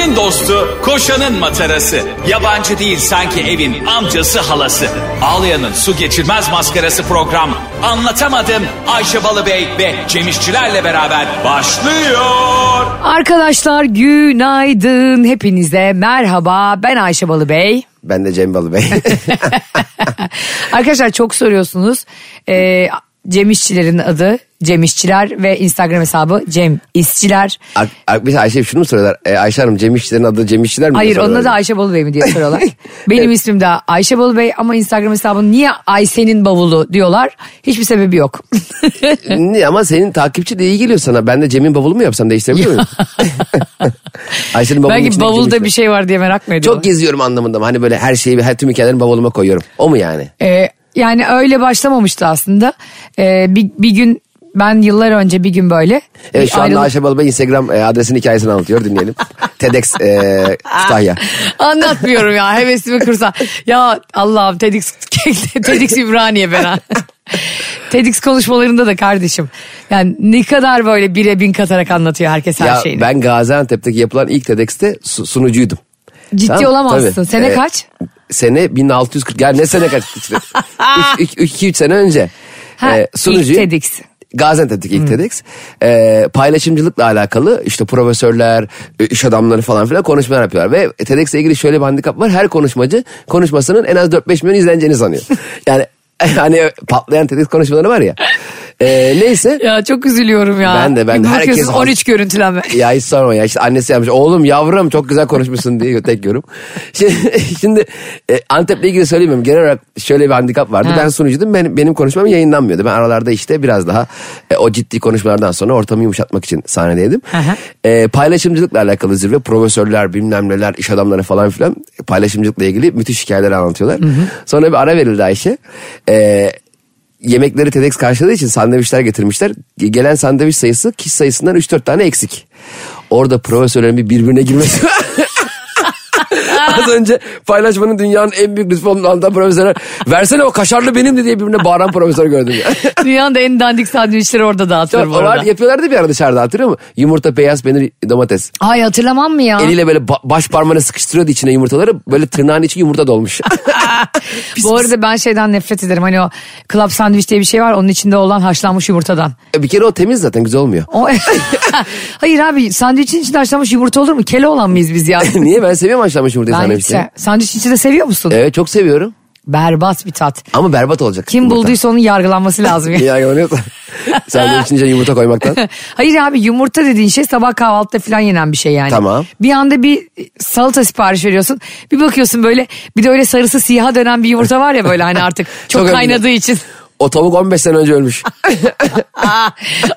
Ayşe'nin dostu, koşanın matarası. Yabancı değil sanki evin amcası halası. Ağlayan'ın su geçirmez maskarası program. Anlatamadım Ayşe Balıbey ve Cemişçilerle beraber başlıyor. Arkadaşlar günaydın. Hepinize merhaba. Ben Ayşe Balıbey. Ben de Cem Balı Bey. Arkadaşlar çok soruyorsunuz. Ee, Cem İşçilerin adı Cem İşçiler ve Instagram hesabı Cem İşçiler. Bir Ayşe şunu mu soruyorlar? E, Ayşe Hanım Cem İşçilerin adı Cem İşçiler mi? Hayır onun adı Ayşe Balıbey mi diye soruyorlar. Benim ismim de Ayşe Balıbey ama Instagram hesabım niye Ayşe'nin bavulu diyorlar. Hiçbir sebebi yok. Niye? Ama senin takipçi de iyi geliyor sana. Ben de Cem'in bavulu mu yapsam değiştirebiliyor muyum? Ayşe'nin bavulunun Belki bavulda bir şey var diye merak mı ediyorlar? Çok geziyorum anlamında mı? Hani böyle her şeyi her tüm hikayelerini bavuluma koyuyorum. O mu yani? Ee, yani öyle başlamamıştı aslında. Ee, bir, bir gün ben yıllar önce bir gün böyle. Evet şu anda Ayşe Balı Bey Instagram e, adresinin hikayesini anlatıyor. Dinleyelim. TEDx e, Kütahya. Anlatmıyorum ya hevesimi kırsa. Ya Allah'ım TEDx, TEDx İbraniye ben. ha. TEDx konuşmalarında da kardeşim. Yani ne kadar böyle bire bin katarak anlatıyor herkes her Ya şeyini. ben Gaziantep'teki yapılan ilk TEDx'te su- sunucuydum. Ciddi Tamam, olamazsın. tabii. Sene Ee, kaç? Sene 1640. Yani ne sene kaç? 2-3 sene önce. Ha, Ee, sunucuyum. ilk TEDx. Gaziantep'teki ilk TEDx. Ee, paylaşımcılıkla alakalı işte profesörler, e, iş adamları falan filan konuşmalar yapıyorlar. Ve TEDx'le ilgili şöyle bir handikap var. Her konuşmacı konuşmasının en az 4-5 milyon izleneceğini sanıyor. yani hani patlayan TEDx konuşmaları var ya. Ee, neyse. Ya çok üzülüyorum ya. Ben de, ben de. Herkes- 13 görüntülenme. Ya hiç sorma ya işte annesi yapmış oğlum yavrum çok güzel konuşmuşsun diye tek yorum. Şimdi, şimdi e, Antep'le ilgili söylemiyorum genel olarak şöyle bir handikap vardı. Ha. Ben sunucuydum benim, benim konuşmam yayınlanmıyordu. Ben aralarda işte biraz daha e, o ciddi konuşmalardan sonra ortamı yumuşatmak için sahnedeydim. Hı hı. E, paylaşımcılıkla alakalı zirve profesörler bilmem neler iş adamları falan filan paylaşımcılıkla ilgili müthiş hikayeler anlatıyorlar. Sonra bir ara verildi Ayşe. E, yemekleri TEDx karşıladığı için sandviçler getirmişler. Gelen sandviç sayısı kişi sayısından 3-4 tane eksik. Orada profesörlerin bir birbirine girmesi. Az önce paylaşmanın dünyanın en büyük lütfu olduğunu anlatan profesörler versene o kaşarlı benimdi diye birbirine bağıran profesör gördüm. ya. Dünyanın da en dandik sandviçleri orada dağıtıyor bu arada. yapıyorlardı bir ara dışarıda hatırlıyor musun? Yumurta, beyaz peynir, domates. Ay hatırlamam mı ya? Eliyle böyle ba- baş parmağını sıkıştırıyordu içine yumurtaları. Böyle tırnağın içi yumurta dolmuş. Bu arada ben şeyden nefret ederim. Hani o club sandviç diye bir şey var. Onun içinde olan haşlanmış yumurtadan. bir kere o temiz zaten güzel olmuyor. O... Hayır abi sandviçin içinde haşlanmış yumurta olur mu? Kele olan mıyız biz ya? Niye ben seviyorum haşlanmış yumurtayı ben hiç se- Sandviç içinde seviyor musun? Evet çok seviyorum. Berbat bir tat. Ama berbat olacak. Kim yumurta. bulduysa onun yargılanması lazım. ya. Niye yargılanıyorsa? Sandviçin içine yumurta koymaktan. Hayır abi yumurta dediğin şey sabah kahvaltıda falan yenen bir şey yani. Tamam. Bir anda bir salata sipariş veriyorsun. Bir bakıyorsun böyle bir de öyle sarısı siyaha dönen bir yumurta var ya böyle hani artık çok, Çok kaynadığı için. O tavuk 15 sene önce ölmüş.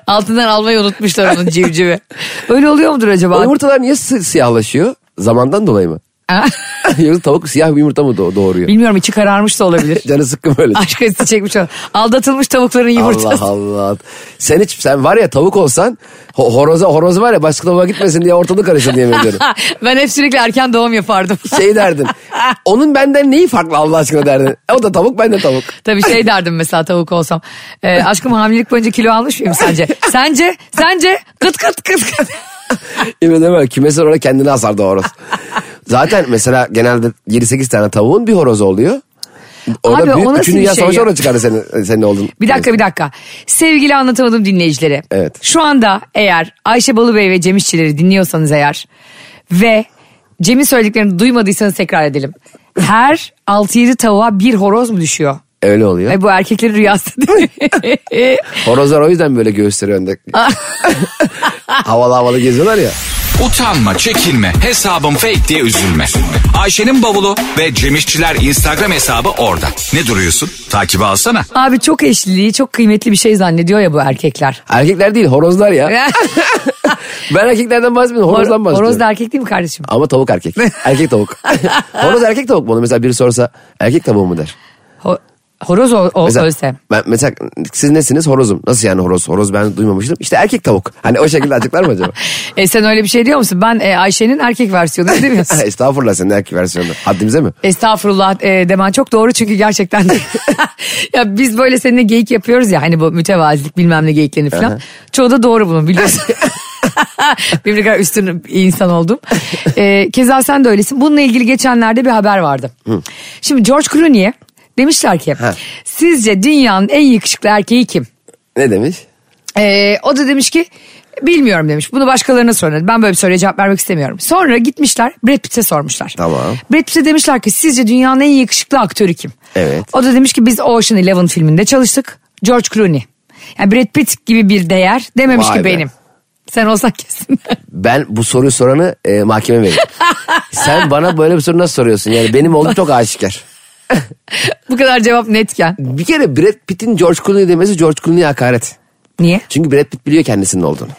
Altından almayı unutmuşlar onun civcivi. Öyle oluyor mudur acaba? o yumurtalar niye siyahlaşıyor? Zamandan dolayı mı? Yoksa tavuk siyah bir yumurta mı doğ- doğuruyor? Bilmiyorum içi kararmış da olabilir. Canı sıkkın böyle. Aşk acısı çekmiş o. Aldatılmış tavukların yumurtası. Allah Allah. Sen hiç sen var ya tavuk olsan ho- horoza horozu var ya başka tavuğa gitmesin diye ortalık karışır diye diyorum. ben hep sürekli erken doğum yapardım. Şey derdin. Onun benden neyi farklı Allah aşkına derdin. O da tavuk ben de tavuk. Tabii şey derdim mesela tavuk olsam. Ee, aşkım hamilelik boyunca kilo almış mıyım sence? Sence? Sence? Kıt kıt kıt kıt. Yemin ederim öyle. Kümesi orada kendini asardı o horoz. Zaten mesela genelde 7-8 tane tavuğun bir horozu oluyor. Orada Abi, o büyük nasıl üçüncü bir Dünya şey Savaşı ya? orada çıkardı senin, senin oldun. Bir dakika bir dakika. Sevgili anlatamadım dinleyicileri. Evet. Şu anda eğer Ayşe Balıbey ve Cem İşçileri dinliyorsanız eğer ve Cem'in söylediklerini duymadıysanız tekrar edelim. Her 6-7 tavuğa bir horoz mu düşüyor? Öyle oluyor. Ay bu erkeklerin rüyası değil mi? Horozlar o yüzden böyle göğüsleri önde. havalı havalı geziyorlar ya. Utanma, çekinme, hesabım fake diye üzülme. Ayşe'nin bavulu ve Cemişçiler Instagram hesabı orada. Ne duruyorsun? Takibi alsana. Abi çok eşliliği çok kıymetli bir şey zannediyor ya bu erkekler. Erkekler değil horozlar ya. ben erkeklerden bahsetmiyorum horozdan bahsediyorum. Horoz da erkek değil mi kardeşim? Ama tavuk erkek. Erkek tavuk. horoz erkek tavuk mu? Onu mesela biri sorsa erkek tavuğu mu der. Ho- Horoz o, o Mesela, ölse. ben, mesela siz nesiniz? Horozum. Nasıl yani horoz? Horoz ben duymamıştım. İşte erkek tavuk. Hani o şekilde açıklar mı acaba? E sen öyle bir şey diyor musun? Ben e, Ayşe'nin erkek versiyonu demiyorsun. Estağfurullah senin erkek versiyonu. Haddimize mi? Estağfurullah e, demen çok doğru çünkü gerçekten ya biz böyle seninle geyik yapıyoruz ya hani bu mütevazilik bilmem ne geyiklerini falan. Çoğu da doğru bunun biliyorsun. Benim ne kadar üstün insan oldum. E, keza sen de öylesin. Bununla ilgili geçenlerde bir haber vardı. Şimdi George Clooney'e demişler ki Ha. sizce dünyanın en yakışıklı erkeği kim? Ne demiş? Ee, o da demiş ki bilmiyorum demiş. Bunu başkalarına sorun. Ben böyle bir soruya cevap vermek istemiyorum. Sonra gitmişler Brad Pitt'e sormuşlar. Tamam. Brad Pitt'e demişler ki sizce dünyanın en yakışıklı aktörü kim? Evet. O da demiş ki biz Ocean Eleven filminde çalıştık. George Clooney. Yani Brad Pitt gibi bir değer dememiş Vay ki be. benim. Sen olsan kesin. Ben bu soruyu soranı e, mahkeme veririm. Sen bana böyle bir soru nasıl soruyorsun? Yani benim oğlum çok aşikar. Bu kadar cevap netken. Bir kere Brad Pitt'in George Clooney demesi George Clooney'e hakaret. Niye? Çünkü Brad Pitt biliyor kendisinin olduğunu.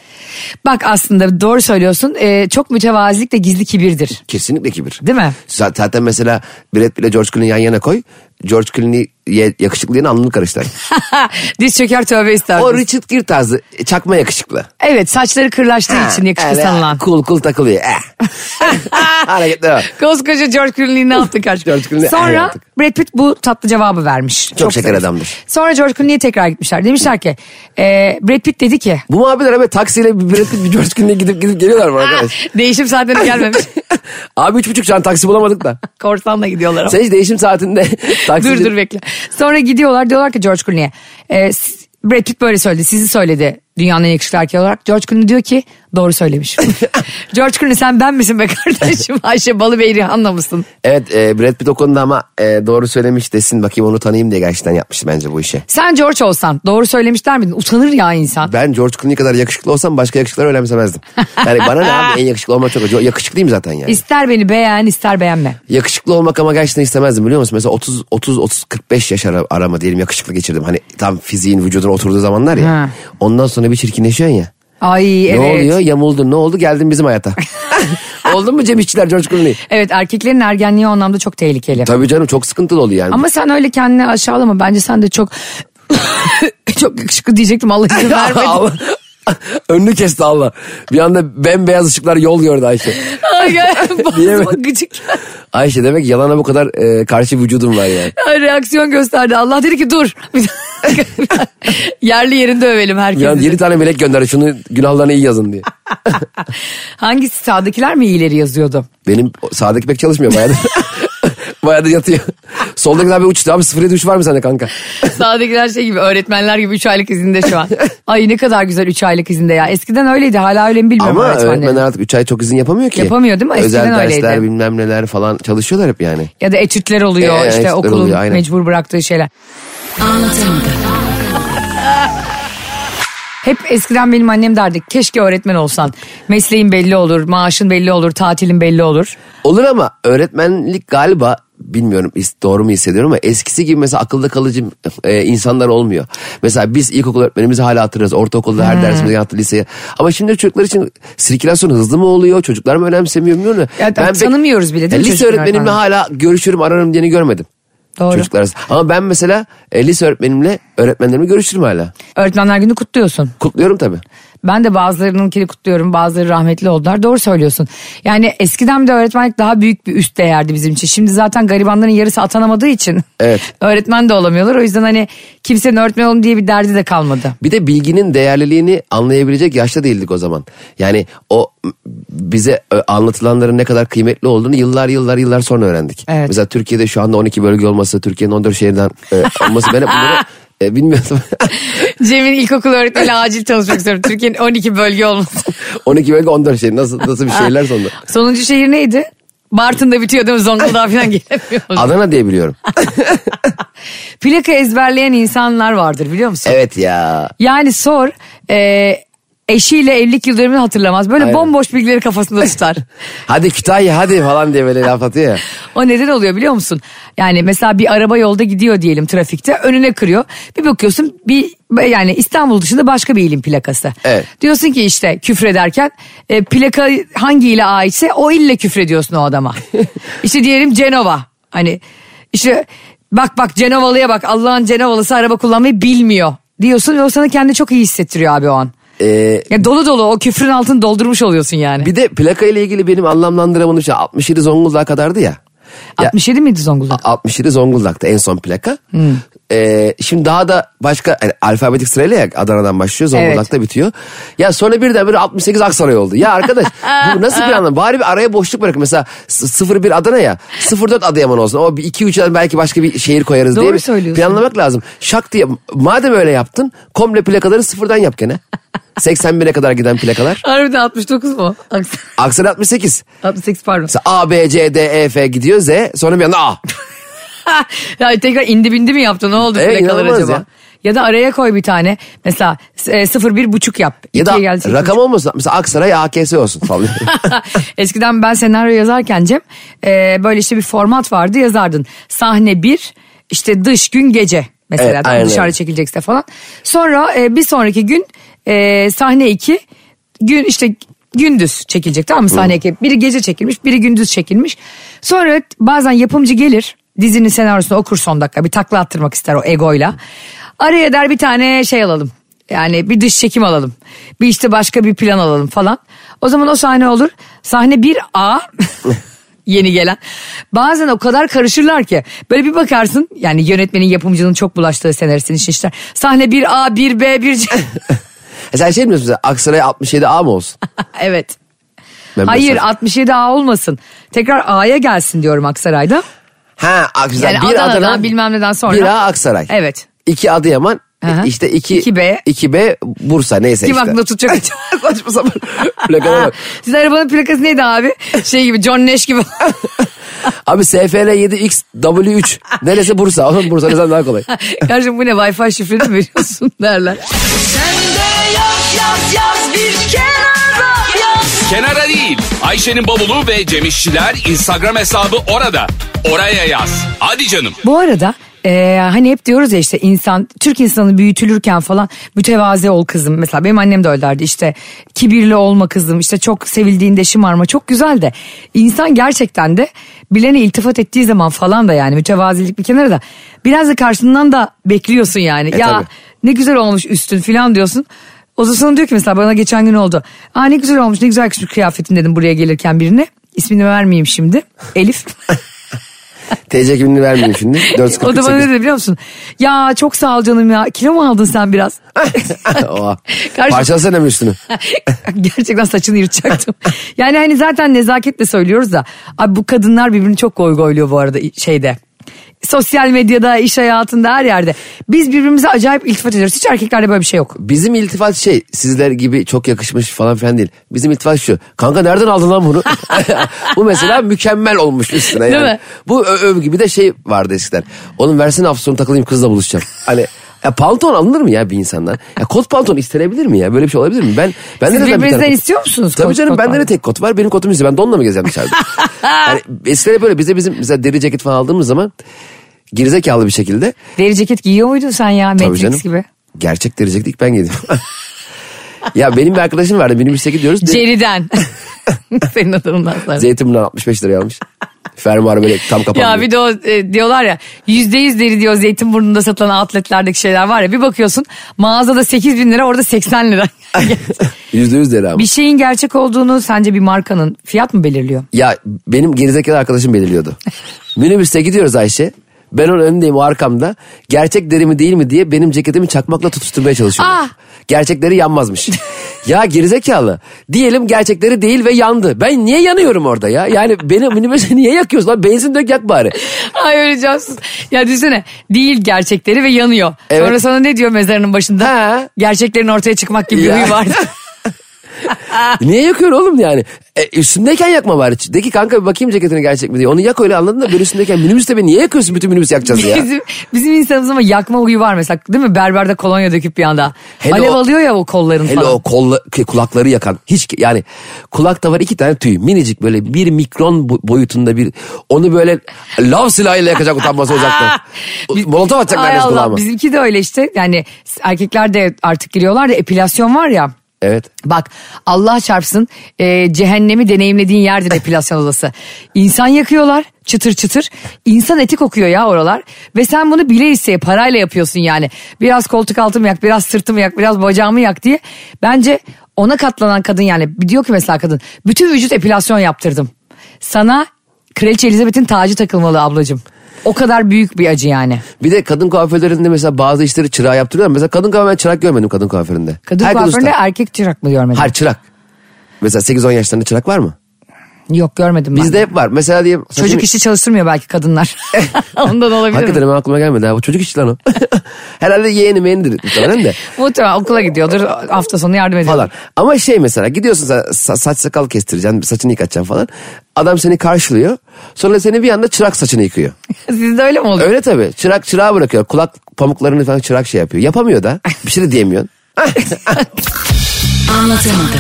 Bak aslında doğru söylüyorsun. Ee, çok mütevazilik de gizli kibirdir. Kesinlikle kibir. Değil mi? Zaten mesela Brad Pitt ile George Clooney'i yan yana koy. George Clooney'ye yakışıklılığın alnını karıştır. Diz çöker tövbe ister. o Richard Gere tarzı çakma yakışıklı. Evet saçları kırlaştığı için yakışıklı öyle sanılan. Cool cool takılıyor. Hareketler var. Koskoca George Clooney ne yaptı kaç? George Clooney Sonra. Brad Pitt bu tatlı cevabı vermiş. Çok şeker sevmiş. adamdır. Sonra George Clooney'e tekrar gitmişler. Demişler ki e, Brad Pitt dedi ki Bu muhabbetler abi taksiyle Brad Pitt bir George Clooney'e gidip gidip geliyorlar mı arkadaş? değişim saatlerine gelmemiş. Abi üç buçuk şu an taksi bulamadık da. Korsanla gidiyorlar ama. Sen hiç değişim saatinde taksici... Dur dur bekle. Sonra gidiyorlar diyorlar ki George Clooney'e. E, Brad Pitt böyle söyledi. Sizi söyledi dünyanın en yakışıklı erkeği olarak. George Clooney diyor ki doğru söylemiş. George Clooney sen ben misin be kardeşim? Ayşe Balıbey Rihanna mısın? Evet e, Brad Pitt o konuda ama e, doğru söylemiş desin bakayım onu tanıyayım diye gerçekten yapmıştı bence bu işi. Sen George olsan doğru söylemiş der miydin? Utanır ya insan. Ben George Clooney kadar yakışıklı olsam başka yakışıklıları önemsemezdim. Yani bana ne abi en yakışıklı olmak çok yakışıklıyım zaten yani. İster beni beğen ister beğenme. Yakışıklı olmak ama gerçekten istemezdim biliyor musun? Mesela 30 30 30 45 yaş ara, arama diyelim yakışıklı geçirdim. Hani tam fiziğin vücuduna oturduğu zamanlar ya. Ha. Ondan sonra bir çirkinleşiyorsun ya. Ay evet. Ne oluyor? Yamuldun. Ne oldu? Geldin bizim hayata. Oldun mu Cem İşçiler George Clooney? Evet erkeklerin ergenliği o anlamda çok tehlikeli. Tabii canım çok sıkıntılı oluyor yani. Ama sen öyle kendini aşağılama. Bence sen de çok çok yakışıklı diyecektim Allah izin vermedi. Allah. Önünü kesti Allah. Bir anda bembeyaz ışıklar yol gördü Ayşe. Boğazıma gıcık. Ayşe demek yalana bu kadar e, karşı vücudum var yani. Ay, Reaksiyon gösterdi. Allah dedi ki dur. Yerli yerinde övelim herkesi. Yani yedi tane melek gönderdi şunu günahlarını iyi yazın diye. Hangisi sağdakiler mi iyileri yazıyordu? Benim sağdaki pek çalışmıyor bayağıdır. bayağıdır yatıyor. Soldakiler bir uçtu abi sıfır yedi uç var mı sende kanka? Sağdakiler şey gibi öğretmenler gibi 3 aylık izinde şu an. Ay ne kadar güzel 3 aylık izinde ya. Eskiden öyleydi hala öyle mi bilmiyorum Ama öğretmenler artık 3 ay çok izin yapamıyor ki. Yapamıyor değil mi? Özel Eskiden dersler öyleydi. bilmem neler falan çalışıyorlar hep yani. Ya da etütler oluyor Ee, işte etütler okulun oluyor, aynen. mecbur bıraktığı şeyler. Hep eskiden benim annem derdi keşke öğretmen olsan. Mesleğin belli olur, maaşın belli olur, tatilin belli olur. Olur ama öğretmenlik galiba bilmiyorum doğru mu hissediyorum ama eskisi gibi mesela akılda kalıcı e, insanlar olmuyor. Mesela biz ilkokul öğretmenimizi hala hatırlarız. Ortaokulda Hmm. her dersimizi hatırlı liseye. Ama şimdi çocuklar için sirkülasyon hızlı mı oluyor? Çocuklar mı önemsemiyor bilmiyorum. Ya, pek- tanımıyoruz bile değil mi Lise öğretmenimle hala görüşürüm ararım diyeni görmedim. Doğru. Çocuklar arasında. Ama ben mesela e, lise öğretmenimle öğretmenlerimi görüşürüm hala. Öğretmenler günü kutluyorsun. Kutluyorum tabii. Ben de bazılarınınkini kutluyorum. Bazıları rahmetli oldular. Doğru söylüyorsun. Yani eskiden de öğretmenlik daha büyük bir üst değerdi bizim için. Şimdi zaten garibanların yarısı atanamadığı için Evet. öğretmen de olamıyorlar. O yüzden hani kimsenin öğretmen olun diye bir derdi de kalmadı. Bir de bilginin değerliliğini anlayabilecek yaşta değildik o zaman. Yani o bize ö, anlatılanların ne kadar kıymetli olduğunu yıllar yıllar yıllar sonra öğrendik. Evet. Mesela Türkiye'de şu anda 12 bölge olması, Türkiye'nin 14 şehirden e, olması ben bunları e, bilmiyordum. Cem'in ilkokul öğretmeni acil çalışmak istiyorum. Türkiye'nin 12 bölge olması. 12 bölge 14 şehir nasıl nasıl bir şehirler sonunda. Sonuncu şehir neydi? Bartın'da bitiyor değil mi? Zonguldak'a falan gelemiyoruz. Adana diye biliyorum. Plaka ezberleyen insanlar vardır biliyor musun? evet ya. Yani sor e, eşiyle evlilik yıl dönümünü hatırlamaz. Böyle Aynen. bomboş bilgileri kafasında tutar. Hadi Kütahya hadi falan diye böyle laf atıyor ya. O neden oluyor biliyor musun? Yani mesela bir araba yolda gidiyor diyelim trafikte önüne kırıyor. Bir bakıyorsun bir yani İstanbul dışında başka bir ilin plakası. Evet. Diyorsun ki işte küfrederken e, plaka hangi ile aitse o ille küfrediyorsun o adama. işte diyelim Cenova hani işte Bak bak Cenovalı'ya bak Allah'ın Cenovalısı araba kullanmayı bilmiyor diyorsun ve o sana kendini çok iyi hissettiriyor abi o an. Ee, Ya dolu dolu o küfrün altını doldurmuş oluyorsun yani. bir de plaka ile ilgili benim anlamlandıramadığım şey 67 Zonguldak kadardı ya. Ya, 67 miydi Zonguldak? 67 Zonguldak'ta en son plaka. Hmm. Ee, şimdi daha da başka yani alfabetik sırayla ya Adana'dan başlıyor Zonguldak'ta bitiyor. Ya sonra birden böyle 68 Aksaray oldu. Ya arkadaş bu nasıl bir anlam? Bari bir araya boşluk bırakın. Mesela s- 01 Adana ya 04 Adıyaman olsun. O 2-3'den belki başka bir şehir koyarız diye Doğru bir söylüyorsun. planlamak lazım. Şak diye madem öyle yaptın komple plakaları sıfırdan yap gene. 81'e kadar giden plakalar. Harbiden 69 mu? Aksaray. Aksaray 68. 68 pardon. Mesela A, B, C, D, E, F gidiyor Z. Sonra bir anda A. ya tekrar indi bindi mi yaptı ne oldu Evet, plakalar acaba? ya. Ya. da araya koy bir tane. Mesela e, 01 buçuk yap. Ya da geldi, rakam olmasın. Mesela Aksaray AKS olsun falan. Eskiden ben senaryo yazarken Cem e, böyle işte bir format vardı yazardın. Sahne bir işte dış gün gece mesela Evet, öyle. çekilecekse falan. Sonra e, bir sonraki gün e, sahne iki gün işte gündüz çekilecek tamam mı sahne iki. Biri gece çekilmiş biri gündüz çekilmiş. Sonra bazen yapımcı gelir dizinin senaryosunu okur son dakika bir takla attırmak ister o egoyla. Araya der bir tane şey alalım. Yani bir dış çekim alalım. Bir işte başka bir plan alalım falan. O zaman o sahne olur. Sahne 1A yeni gelen. Bazen o kadar karışırlar ki. Böyle bir bakarsın yani yönetmenin yapımcının çok bulaştığı senaristin işler. Sahne 1A, 1B, 1C. E sen şey mi diyorsun mesela Aksaray 67 A mı olsun? evet. Ben Hayır mesela- 67A olmasın. Tekrar A'ya gelsin diyorum Aksaray'da. Ha Aksaray. Yani bir Adana'dan Adana, bilmem neden sonra. Bir A Aksaray. Evet. İki Adıyaman. Aha. işte iki, İki B. 2B Bursa neyse Kim işte. aklında tutacak? Saçma sapan plakalara bak. Sizin arabanın plakası neydi abi? Şey gibi John Nash gibi. Abi SFR 7X W3. Neresi Bursa? Oğlum Bursa ne daha kolay. Kardeşim bu ne Wi-Fi şifreni mi veriyorsun derler. Kenara değil. Ayşe'nin bavulu ve Cemişçiler Instagram hesabı orada. Oraya yaz. Hadi canım. Bu arada e, hani hep diyoruz ya işte insan Türk insanı büyütülürken falan mütevazi ol kızım. Mesela benim annem de öyle derdi işte kibirli olma kızım işte çok sevildiğinde şımarma çok güzel de insan gerçekten de bilene iltifat ettiği zaman falan da yani mütevazilik bir kenara da biraz da karşından da bekliyorsun yani. E, ya tabii. ne güzel olmuş üstün falan diyorsun. O da sana diyor ki mesela bana geçen gün oldu. Aa ne güzel olmuş ne güzel bir kıyafetin dedim buraya gelirken birine. İsmini vermeyeyim şimdi. Elif. TC kimliğini vermeyeyim şimdi. O da bana 448. ne dedi biliyor musun? Ya çok sağ ol canım ya. Kilo mu aldın sen biraz? Oha. Karşı- Parçalasana mı üstünü? Gerçekten saçını yırtacaktım. yani hani zaten nezaketle söylüyoruz da. Abi bu kadınlar birbirini çok goy goyluyor bu arada şeyde. Sosyal medyada, iş hayatında her yerde. Biz birbirimize acayip iltifat ediyoruz. Hiç erkeklerde böyle bir şey yok. Bizim iltifat şey sizler gibi çok yakışmış falan filan değil. Bizim iltifat şu. Kanka nereden aldın lan bunu? Bu mesela mükemmel olmuş üstüne Değil yani. mi? Bu övgü gibi de şey vardı eskiden. Onun versene hafta sonu takılayım kızla buluşacağım. Hani ya pantolon alınır mı ya bir insandan? Ya kot pantolon istenebilir mi ya? Böyle bir şey olabilir mi? Ben ben Siz de zaten bir birbirinizden istiyor musunuz Tabii kot- canım kot bende de tek kot var. Benim kotum istiyor. Ben donla mı gezeceğim dışarıda? yani eskiden böyle bize bizim mesela deri ceket falan aldığımız zaman gerizekalı bir şekilde Deri ceket giyiyor muydun sen ya Tabii Matrix canım. gibi? Gerçek deri ceket ilk ben giydim. ya benim bir arkadaşım vardı. Minibüse gidiyoruz. De- Ceriden. Senin adamından sonra. Zeytinburnu'dan 65 liraya almış. Fermuarı böyle tam kapandı. Ya bir de o e, diyorlar ya yüzde yüz deri diyor Zeytinburnu'nda satılan outletlerdeki şeyler var ya bir bakıyorsun mağazada 8 bin lira orada 80 lira. Yüzde yüz deri ama. bir şeyin gerçek olduğunu sence bir markanın fiyat mı belirliyor? Ya benim gerizekalı arkadaşım belirliyordu. Minibüste gidiyoruz Ayşe. Ben onun önündeyim o arkamda. Gerçek deri mi değil mi diye benim ceketimi çakmakla tutuşturmaya çalışıyor. Ah! Gerçekleri yanmazmış. ya gerizekalı. Diyelim gerçekleri değil ve yandı. Ben niye yanıyorum orada ya? Yani beni minibüse niye yakıyorsun lan? Benzin dök yak bari. Ay cansız. Ya düşünsene değil gerçekleri ve yanıyor. Evet. Sonra sana ne diyor mezarının başında? Ha. Gerçeklerin ortaya çıkmak gibi bir Ya. huyu var. Niye yakıyor oğlum yani? E, üstündeyken yakma bari. De ki kanka bir bakayım ceketini gerçek mi diye. Onu yak öyle anladın da böyle üstündeyken minibüste beni niye yakıyorsun bütün minibüs yakacağız ya? bizim, bizim insanımız ama yakma huyu var mesela değil mi? Berberde kolonya döküp bir anda. Hele Alev o- alıyor ya o kolların Hele falan. o kolla, kulakları yakan hiç yani kulakta var iki tane tüy minicik böyle bir mikron bo- boyutunda bir onu böyle lav silahıyla yakacak utanması uzaktan. Biz- Molotov atacak neredeyse kulağıma. bizimki de öyle işte yani erkekler de artık giriyorlar da epilasyon var ya Evet. Bak Allah çarpsın e, cehennemi deneyimlediğin yerdir epilasyon odası. İnsan yakıyorlar çıtır çıtır. İnsan eti kokuyor ya oralar. Ve sen bunu bile isteye parayla yapıyorsun yani. Biraz koltuk altımı yak, biraz sırtımı yak, biraz bacağımı yak diye. Bence ona katlanan kadın yani diyor ki mesela kadın bütün vücut epilasyon yaptırdım. Sana Kraliçe Elizabeth'in tacı takılmalı ablacığım. O kadar büyük bir acı yani. Bir de kadın kuaförlerinde mesela bazı işleri çırağa yaptırıyorlar. Mesela kadın kuaförü ben çırak görmedim kadın kuaföründe. Kadın Herkes kuaföründe usta. erkek çırak mı görmedin? Hayır çırak. Mesela 8-10 yaşlarında çırak var mı? Yok görmedim ben. Bizde hep var. Mesela diyelim. Çocuk işi çalıştırmıyor belki kadınlar. Ondan olabilir Hakikaten mi? aklıma gelmedi. Ha. Bu çocuk işi lan o. Herhalde yeğeni meğenidir muhtemelen de. Muhtemelen okula gidiyordur hafta sonu yardım ediyor. falan. Ama şey mesela gidiyorsun sa- saç sakal kestireceksin, saçını yıkatacaksın falan. Adam seni karşılıyor. Sonra seni bir anda çırak saçını yıkıyor. Sizde öyle mi oluyor? Öyle tabii. Çırak çırağı bırakıyor. Kulak pamuklarını falan çırak şey yapıyor. Yapamıyor da. Bir şey de diyemiyorsun. Anlatamadım.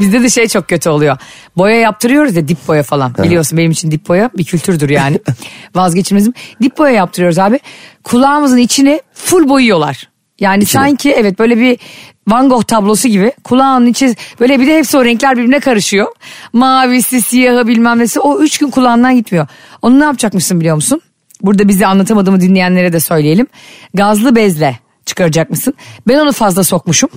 Bizde de şey çok kötü oluyor. Boya yaptırıyoruz ya dip boya falan. Biliyorsun benim için dip boya bir kültürdür yani. Vazgeçilmezim. Dip boya yaptırıyoruz abi. Kulağımızın içini full boyuyorlar. Yani sanki evet böyle bir Van Gogh tablosu gibi kulağın içi böyle bir de hepsi o renkler birbirine karışıyor. Mavisi, siyahı bilmem nesi o üç gün kulağından gitmiyor. Onu ne yapacakmışsın biliyor musun? Burada bizi anlatamadığımı dinleyenlere de söyleyelim. Gazlı bezle çıkaracak mısın? Ben onu fazla sokmuşum.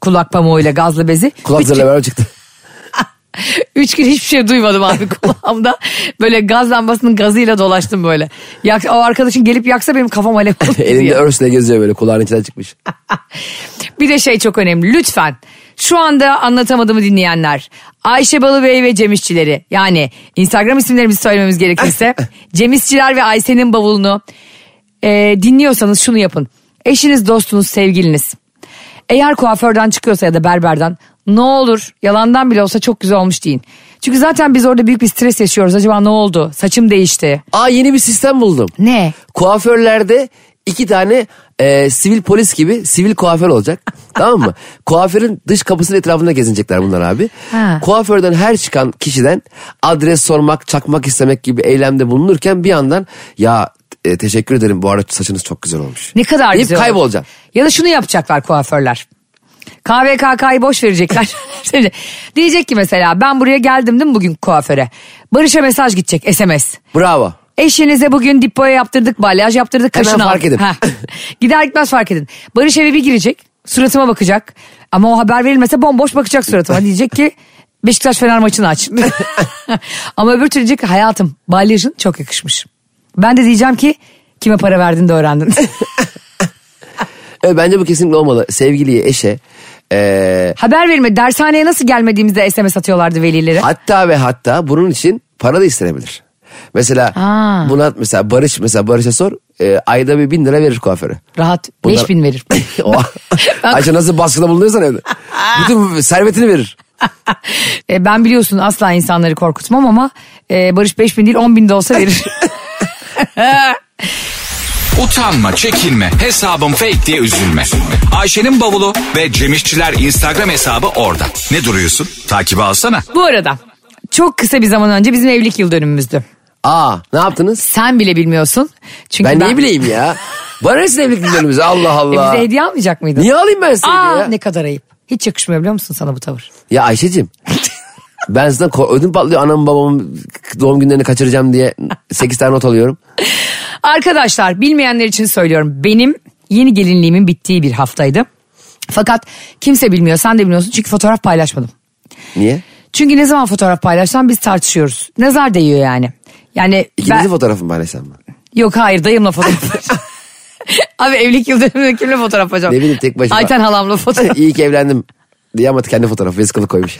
Kulak pamuğuyla gazlı bezi. Kulak gün- beraber çıktı. Üç gün hiçbir şey duymadım abi kulağımda. Böyle gaz lambasının gazıyla dolaştım böyle. Yak, o arkadaşın gelip yaksa benim kafam alev olur Elinde örsle geziyor böyle kulağın içinden çıkmış. Bir de şey çok önemli lütfen şu anda anlatamadığımı dinleyenler Ayşe Balıbey ve Cem İşçileri yani Instagram isimlerimizi söylememiz gerekirse Cem İşçiler ve Ayşe'nin bavulunu e, dinliyorsanız şunu yapın. Eşiniz, dostunuz, sevgiliniz eğer kuaförden çıkıyorsa ya da berberden ne olur yalandan bile olsa çok güzel olmuş deyin. Çünkü zaten biz orada büyük bir stres yaşıyoruz. Acaba ne oldu? Saçım değişti. Aa yeni bir sistem buldum. Ne? Kuaförlerde iki tane e, sivil polis gibi sivil kuaför olacak. tamam mı? Kuaförün dış kapısının etrafında gezinecekler bunlar abi. Ha. Kuaförden her çıkan kişiden adres sormak, çakmak istemek gibi eylemde bulunurken bir yandan ya e, teşekkür ederim bu arada saçınız çok güzel olmuş. Ne kadar Deyip güzel. olur. kaybolacak. Ya da şunu yapacaklar kuaförler. KVKK'yı boş verecekler. Diyecek ki mesela ben buraya geldim değil mi bugün kuaföre? Barış'a mesaj gidecek SMS. Bravo. Eşinize bugün dip boya yaptırdık, balyaj yaptırdık, Hemen kaşını fark aldık. edin. Gider gitmez fark edin. Barış eve bir girecek, suratıma bakacak. Ama o haber verilmese bomboş bakacak suratıma. Diyecek ki Beşiktaş Fener maçını aç. Ama öbür türlü diyecek ki hayatım balyajın çok yakışmış. Ben de diyeceğim ki kime para verdin de öğrendin. Evet, bence bu kesinlikle olmalı. Sevgiliye, eşe. e, haber verme dershaneye nasıl gelmediğimizde SMS atıyorlardı velileri. hatta ve hatta bunun için para da istenebilir. Mesela Aa. buna mesela Barış mesela Barış'a sor e, ayda bir bin lira verir kuaföre. Rahat Bunlar- 5000 verir. O, Ayşe nasıl baskıda bulunuyorsan evde. Bütün servetini verir. E, ben biliyorsun asla insanları korkutmam ama e, Barış 5000 değil 10 bin de olsa verir. Utanma, çekinme, hesabım fake diye üzülme. Ayşe'nin bavulu ve Cemişçiler Instagram hesabı orada. Ne duruyorsun? Takibi alsana. Bu arada çok kısa bir zaman önce bizim evlilik yıl dönümümüzdü. Aa ne yaptınız? Sen bile bilmiyorsun. Çünkü Ben, niye bileyim ya? Bana ne sizin evliliklerimizi Allah E, Allah. bize hediye almayacak mıydın? Niye alayım ben size Aa, ya? ne kadar ayıp. Hiç yakışmıyor biliyor musun sana bu tavır? Ya Ayşe'cim. ben zaten ödüm patlıyor anam babamın doğum günlerini kaçıracağım diye 8 tane not alıyorum. Arkadaşlar bilmeyenler için söylüyorum. Benim yeni gelinliğimin bittiği bir haftaydı. Fakat kimse bilmiyor sen de bilmiyorsun çünkü fotoğraf paylaşmadım. Niye? Çünkü ne zaman fotoğraf paylaşsam biz tartışıyoruz. Nazar değiyor yani. Yani İkinizin ben... fotoğrafını paylaşsam mı? Yok hayır dayımla fotoğraf. Abi evlilik yıl dönümünde kimle fotoğraf paylaşacağım? Ne bileyim, tek başıma. Ayten halamla fotoğraf. İyi ki evlendim diye ama kendi fotoğrafı vesikalık koymuş.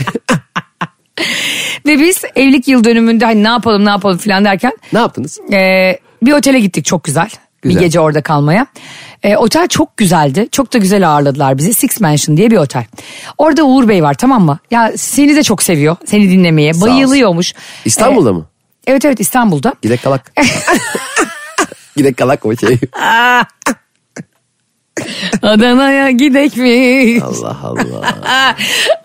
Ve biz evlilik yıl dönümünde hani ne yapalım ne yapalım falan derken ne yaptınız? e, bir otele gittik çok güzel. Güzel. Bir gece orada kalmaya. E, otel çok güzeldi. Çok da güzel ağırladılar bizi. Six Mansion diye bir otel. Orada Uğur Bey var tamam mı? Ya seni de çok seviyor. Seni dinlemeye. Sağ. Bayılıyormuş. İstanbul'da E, mı? Evet evet İstanbul'da. Gidek kalak. Gidek kalak o şey. Adana'ya gidek mi? Allah Allah.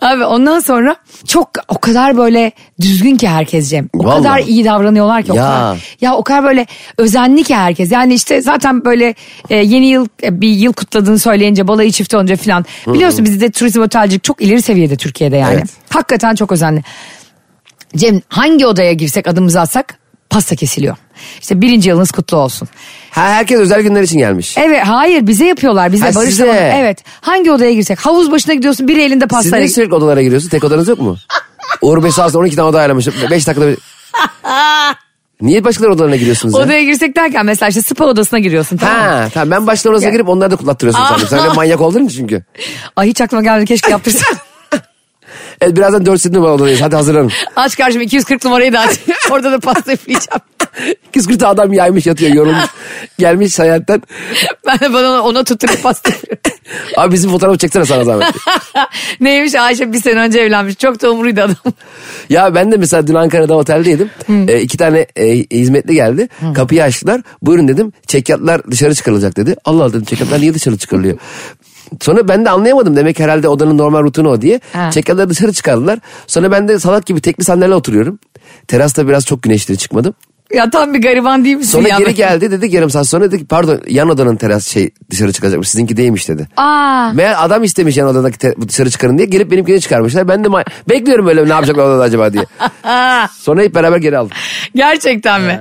Abi ondan sonra çok o kadar böyle düzgün ki herkes Cem. O Vallahi. kadar iyi davranıyorlar ki. O Ya. kadar, ya o kadar böyle özenli ki herkes. Yani işte zaten böyle e, yeni yıl e, bir yıl kutladığını söyleyince balayı çift olunca falan. Biliyorsun bizde turizm otelcilik çok ileri seviyede Türkiye'de yani. Evet. Hakikaten çok özenli. Cem hangi odaya girsek adımızı atsak pasta kesiliyor. İşte birinci yılınız kutlu olsun. Ha, herkes özel günler için gelmiş. Evet hayır bize yapıyorlar bize Ha, Barış size. zamanı- Evet hangi odaya girsek havuz başına gidiyorsun biri elinde Siz pastayla. niye sürekli odalara giriyorsunuz? Tek odanız yok mu? Uğur Bey sağ olsun 12 tane oda ayarlamış. 5 dakikada bir... Niye başkaları odalarına giriyorsunuz ya? Odaya girsek derken mesela işte spa odasına giriyorsun tamam mı? Ha tamam ben başkalarının odasına Ya. girip onları da kutlattırıyorsun sandım. Sen de manyak oldun ki çünkü. Ay hiç aklıma gelmedi keşke yaptırsam. Evet birazdan 4 numara odadayız. Hadi hazırlanın. aç karşıma 240 numarayı da aç. Orada da pasta üfleyeceğim. Kıskırtı adam yaymış yatıyor yorulmuş. Gelmiş hayattan. Ben de bana ona, tutturup pasta. Abi bizim fotoğrafı çeksene sana zahmet. Neymiş Ayşe bir sene önce evlenmiş. Çok da umuruydu adam. Ya ben de mesela dün Ankara'da oteldeydim. Ee, iki tane e, hizmetli geldi. Kapıyı açtılar. Buyurun dedim. Çekyatlar dışarı çıkarılacak dedi. Allah Allah dedim çekyatlar niye dışarı çıkarılıyor? Sonra ben de anlayamadım. Demek herhalde odanın normal rutini o diye. Ha. Çekyatları dışarı çıkardılar. Sonra ben de salak gibi tekli sandalye oturuyorum. Terasta biraz çok güneşli çıkmadım. Ya tam bir gariban değil misin Sonra ya? geri geldi dedi yarım saat sonra dedi ki pardon yan odanın teras şey dışarı çıkacakmış sizinki değilmiş dedi. Aa, Meğer adam istemiş yan odadaki te- dışarı çıkarın diye gelip benimkini çıkarmışlar. Ben de ma- bekliyorum böyle ne yapacaklar odada acaba diye. Sonra hep beraber geri aldık. gerçekten mi?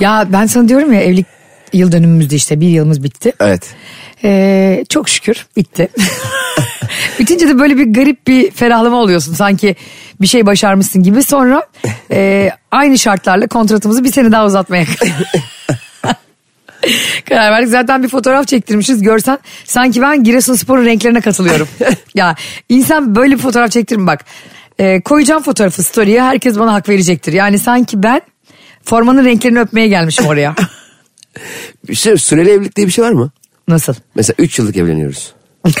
Ya ben sana diyorum ya evlilik yıl dönümümüzde işte bir yılımız bitti. Evet. Ee, çok şükür bitti. Bitince de böyle bir garip bir ferahlama oluyorsun. Sanki bir şey başarmışsın gibi. Sonra e, aynı şartlarla kontratımızı bir sene daha uzatmaya karar verdik. Zaten bir fotoğraf çektirmişiz. Görsen sanki ben Giresunspor'un renklerine katılıyorum. ya insan böyle bir fotoğraf çektirir bak. E, koyacağım fotoğrafı story'e herkes bana hak verecektir. Yani sanki ben formanın renklerini öpmeye gelmişim oraya. Bir şey, süreli evlilik diye bir şey var mı? Nasıl? Mesela 3 yıllık evleniyoruz.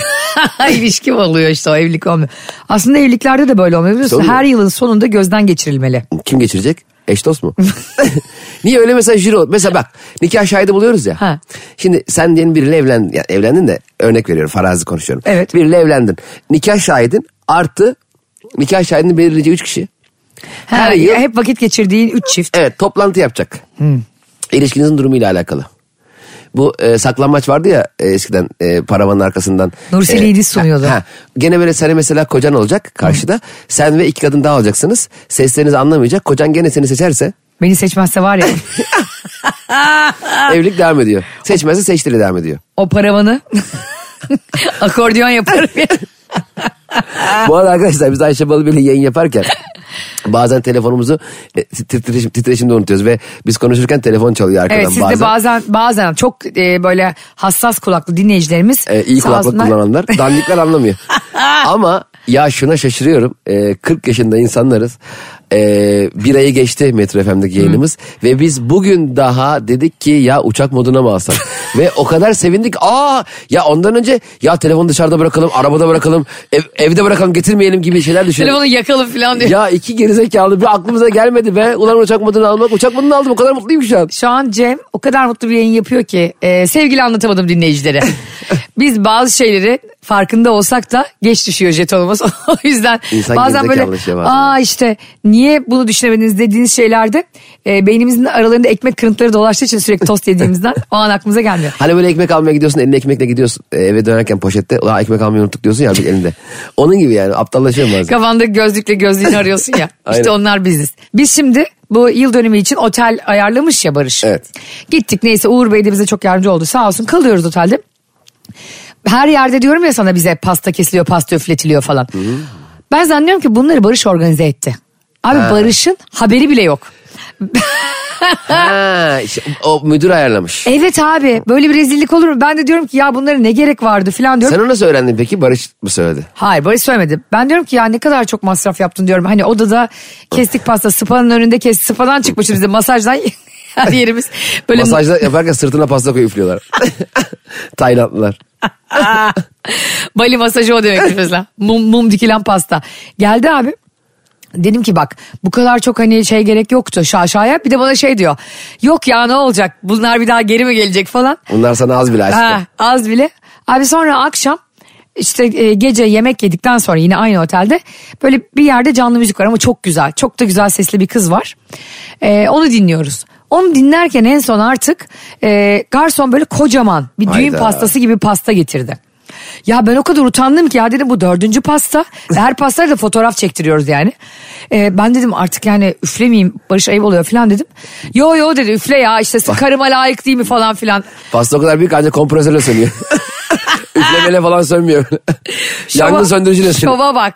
İlişki mi oluyor işte o evlilik olmuyor. Aslında evliliklerde de böyle olmuyor biliyorsun. Mu? Her yılın sonunda gözden geçirilmeli. Kim geçirecek? Eş dost mu? Niye öyle mesela jüri Mesela bak nikah şahidi buluyoruz ya. Ha. Şimdi sen diyelim biriyle evlendin. Yani evlendin de örnek veriyorum farazi konuşuyorum. Evet. Biriyle evlendin. Nikah şahidin artı nikah şahidini belirleyecek 3 kişi. Her Her yıl- Hep vakit geçirdiğin üç çift. Evet toplantı yapacak. İlişkinizin durumuyla alakalı. Bu e, saklanmaç vardı ya e, eskiden e, paravanın arkasından. Nursel E, İdiz sunuyordu. Ha, ha. Gene böyle seni mesela kocan olacak karşıda. Sen ve iki kadın daha olacaksınız. Seslerinizi anlamayacak. Kocan gene seni seçerse Beni seçmezse var ya evlilik devam ediyor. Seçmezse seçtiri devam ediyor. o paravanı akordiyon yaparım ya. Bu arada arkadaşlar biz Ayşe Balıbey'le yayın yaparken bazen telefonumuzu e, titreşim, titreşimde unutuyoruz ve biz konuşurken telefon çalıyor arkadan Evet siz bazen. de bazen bazen çok e, böyle hassas kulaklı dinleyicilerimiz E, iyi kulaklık olsunlar. kullananlar dandikler anlamıyor. Ama ya şuna şaşırıyorum. E, 40 yaşında insanlarız. E, bir ayı geçti Metro FM'deki yayınımız. Ve biz bugün daha dedik ki ya uçak moduna mı alsak? ve o kadar sevindik. Aa ya ondan önce ya telefonu dışarıda bırakalım, arabada bırakalım, ev- evde bırakalım getirmeyelim gibi şeyler düşünüyoruz. Telefonu yakalım falan diyor. Ya iki gerizekalı bir aklımıza gelmedi be. Ulan uçak modunu almak. Uçak modunu aldım o kadar mutluyum şu an. Şu an Cem o kadar mutlu bir yayın yapıyor ki e, sevgili anlatamadım dinleyicilere. Biz bazı şeyleri farkında olsak da geç düşüyor jetonumuz. o yüzden İnsan bazen böyle bazen. aa işte niye bunu düşünemediniz dediğiniz şeylerde e, beynimizin aralarında ekmek kırıntıları dolaştığı için sürekli tost yediğimizden o an aklımıza gelmiyor. Hani böyle ekmek almaya gidiyorsun elinde ekmekle gidiyorsun e, eve dönerken poşette ulan ekmek almayı unuttuk diyorsun ya bir elinde. Onun gibi yani aptallaşıyorum bazen. Kafanda gözlükle gözlüğünü arıyorsun ya. İşte onlar biziz. Biz şimdi bu yıl dönümü için otel ayarlamış ya Barış. Evet. Gittik neyse Uğur Bey de bize çok yardımcı oldu. Sağ olsun kalıyoruz otelde. Her yerde diyorum ya sana bize pasta kesiliyor, pasta üfletiliyor falan. Ben zannediyorum ki bunları Barış organize etti. Abi Barış'ın haberi bile yok. ha, işte o müdür ayarlamış. Evet abi böyle bir rezillik olur mu? Ben de diyorum ki ya bunlara ne gerek vardı falan diyorum. Sen onu nasıl öğrendin peki? Barış mı söyledi? Hayır Barış söylemedi. Ben diyorum ki ya ne kadar çok masraf yaptın diyorum. Hani odada kestik pasta sıpanın önünde kes sıpadan çıkmışız bize masajdan her yerimiz. Böyle Masajda yaparken sırtına pasta koyup üflüyorlar. Taylandlılar. Bali masajı o demektir mesela. Mum, mum dikilen pasta. Geldi abi. Dedim ki bak bu kadar çok hani şey gerek yoktu şaşaya. Bir de bana şey diyor. Yok ya ne olacak bunlar bir daha geri mi gelecek falan. Bunlar sana az bile aşkı. Ha, az bile. Abi sonra akşam işte e, gece yemek yedikten sonra yine aynı otelde böyle bir yerde canlı müzik var ama çok güzel. Çok da güzel sesli bir kız var. E, onu dinliyoruz. Onu dinlerken en son artık e, garson böyle kocaman bir düğün Hayda. pastası gibi pasta getirdi. Ya ben o kadar utandım ki ya dedim bu dördüncü pasta. Her pastayla da fotoğraf çektiriyoruz yani. E, ben dedim artık yani üflemeyeyim Barış ayıp oluyor falan dedim. Yo yo dedi üfle ya işte karıma layık değil mi falan filan. Pasta o kadar büyük ancak kompresörle sönüyor. Üflemeyle falan sönmüyor. Yangın söndürücüyle sönüyor. Şova bak.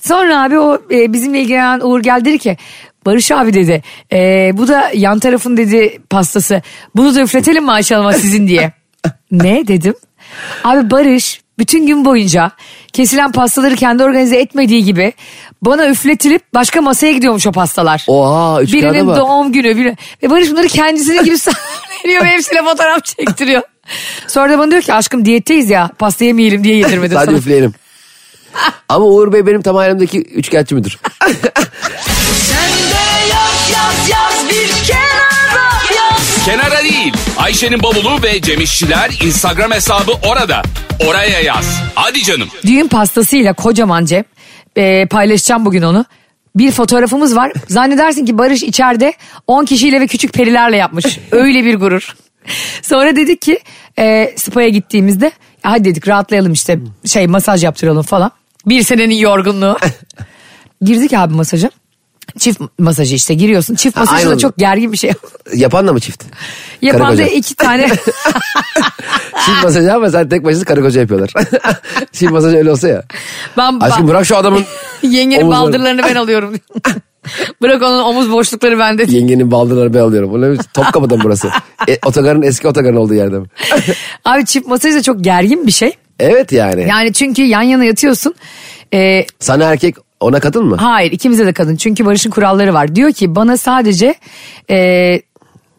Sonra abi o e, bizimle ilgilenen Uğur geldi dedi ki Barış abi dedi e, bu da yan tarafın dedi pastası bunu da üfletelim mi Ayşe Hanım'a sizin diye. ne dedim. Abi Barış bütün gün boyunca kesilen pastaları kendi organize etmediği gibi bana üfletilip başka masaya gidiyormuş o pastalar. Oha üç kağıda Birinin bak. doğum günü. Biri... Ve Barış bunları kendisine gibi veriyor ve hepsine fotoğraf çektiriyor. Sonra da bana diyor ki aşkım diyetteyiz ya pasta yemeyelim diye yedirmedim Sadece sana. üfleyelim. Ama Uğur Bey benim tam hayalimdeki üçkağıtçı müdür. Kenara değil. Ayşe'nin bavulu ve Cemişçiler Instagram hesabı orada. Oraya yaz. Hadi canım. Düğün pastasıyla kocaman Cem e, paylaşacağım bugün onu. Bir fotoğrafımız var. Zannedersin ki Barış içeride 10 kişiyle ve küçük perilerle yapmış. Öyle bir gurur. Sonra dedik ki e, spa'ya gittiğimizde "Ya hadi dedik rahatlayalım işte şey masaj yaptıralım falan. Bir senenin yorgunluğu. Girdik abi masaja. Çift masajı işte giriyorsun. Çift masajı da aynen. çok gergin bir şey. Yapan da mı çift? Yapan da koca. iki tane Çift masajı ama sen tek başına karı koca yapıyorlar. çift masaj öyle olsa ya. ben, Aşkım bırak şu adamın yengenin omuzlarını. baldırlarını ben alıyorum. Bırak onun omuz boşlukları bende. Yengenin baldırları ben alıyorum. Bu ne mı burası? E, otogarın eski otogarın olduğu yerde mi? Abi çift masaj da çok gergin bir şey. Evet yani. Yani çünkü yan yana yatıyorsun. Ee, Sana erkek ona kadın mı? hayır ikimize de kadın. Çünkü Barış'ın kuralları var. Diyor ki bana sadece e,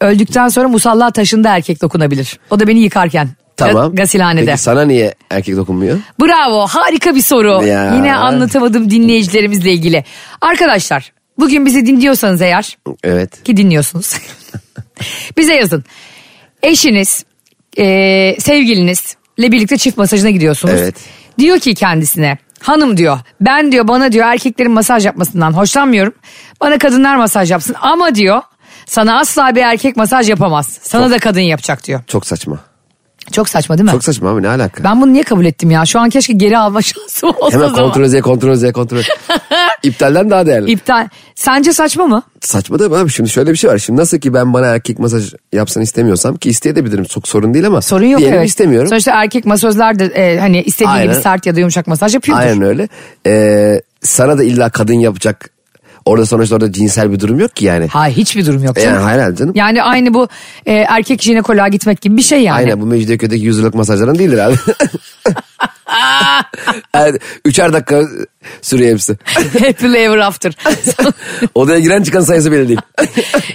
öldükten sonra musalla taşında erkek dokunabilir. O da beni yıkarken. Tamam. Ga- Gasilhanede. Peki sana niye erkek dokunmuyor? Bravo harika bir soru. Ya. Yine anlatamadım dinleyicilerimizle ilgili. Arkadaşlar bugün bizi dinliyorsanız eğer Evet. ki dinliyorsunuz. Bize yazın. Eşiniz, e, sevgilinizle birlikte çift masajına gidiyorsunuz. Evet. Diyor ki kendisine hanım diyor ben diyor bana diyor erkeklerin masaj yapmasından hoşlanmıyorum. Bana kadınlar masaj yapsın ama diyor sana asla bir erkek masaj yapamaz. Sana da kadın yapacak diyor. Çok saçma. Çok saçma değil mi? Çok saçma abi ne alaka? Ben bunu niye kabul ettim ya? Şu an keşke geri alma şansım olsa Hemen kontrol Z kontrol Z kontrol. İptalden daha değerli. İptal. Sence saçma mı? Saçma mi abi? Şimdi şöyle bir şey var. Şimdi nasıl ki ben bana erkek masaj yapsın istemiyorsam ki isteyebilirim. Çok sorun değil ama. Sorun yok evet. istemiyorum. Sonuçta erkek masözler de e, hani istediği gibi Aynen. sert ya da yumuşak masaj yapıyordur. Aynen öyle. Ee, sana da illa kadın yapacak. Orada sonuçta orada cinsel bir durum yok ki yani. Hayır hiçbir durum yok. Yani hayır canım. Yani aynı bu e, erkek jinekoloğa gitmek gibi bir şey yani. Aynen bu Mecidiyeköy'deki 100 liralık masajların değildir abi. yani üçer dakika sürüyor hepsi. Happily ever after. Odaya giren çıkan sayısı belli değil.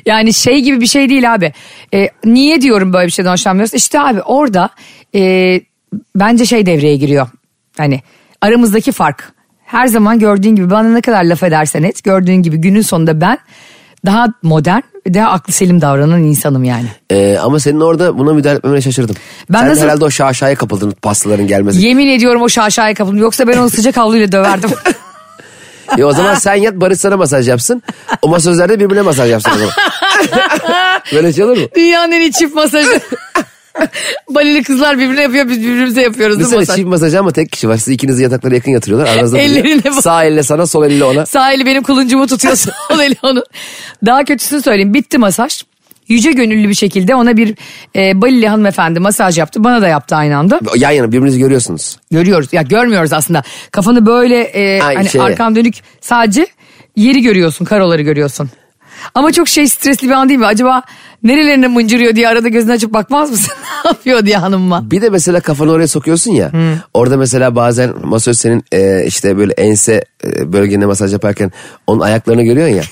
yani şey gibi bir şey değil abi. E, niye diyorum böyle bir şeyden hoşlanmıyoruz? İşte abi orada e, bence şey devreye giriyor. Hani aramızdaki fark. Her zaman gördüğün gibi bana ne kadar laf edersen et. Gördüğün gibi günün sonunda ben daha modern ve daha aklı selim davranan insanım yani. Ee, ama senin orada buna müdahale etmemene şaşırdım. Ben Sen nasıl- herhalde o şaşaya kapıldın pastaların gelmesi. Yemin ediyorum o şaşaya kapıldım. Yoksa ben onu sıcak havluyla döverdim. E o zaman sen yat Barış sana masaj yapsın. O masözler de birbirine masaj yapsın o zaman. Böyle şey olur mu? Dünyanın en iyi çift masajı. Balili kızlar birbirine yapıyor biz birbirimize yapıyoruz değil mi Düşünsene masaj? çift masajı ama tek kişi var. Siz ikiniz yataklara yakın yatırıyorlar. Aranızda Ellerine bak. Sağ elle sana sol elle ona. Sağ eli benim kuluncumu tutuyor sol eli onun. Daha kötüsünü söyleyeyim bitti masaj. Yüce gönüllü bir şekilde ona bir e, Balili hanımefendi masaj yaptı. Bana da yaptı aynı anda. Yan yana birbirinizi görüyorsunuz. Görüyoruz. Ya görmüyoruz aslında. Kafanı böyle e, Ay, hani şeye. arkan dönük sadece yeri görüyorsun. Karoları görüyorsun. Ama çok şey stresli bir an değil mi? Acaba nerelerine mıncırıyor diye arada gözünü açıp bakmaz mısın? ne yapıyor diye hanımma. Bir de mesela kafanı oraya sokuyorsun ya. Orada mesela bazen masöz senin e, işte böyle ense e, bölgene masaj yaparken onun ayaklarını görüyorsun ya.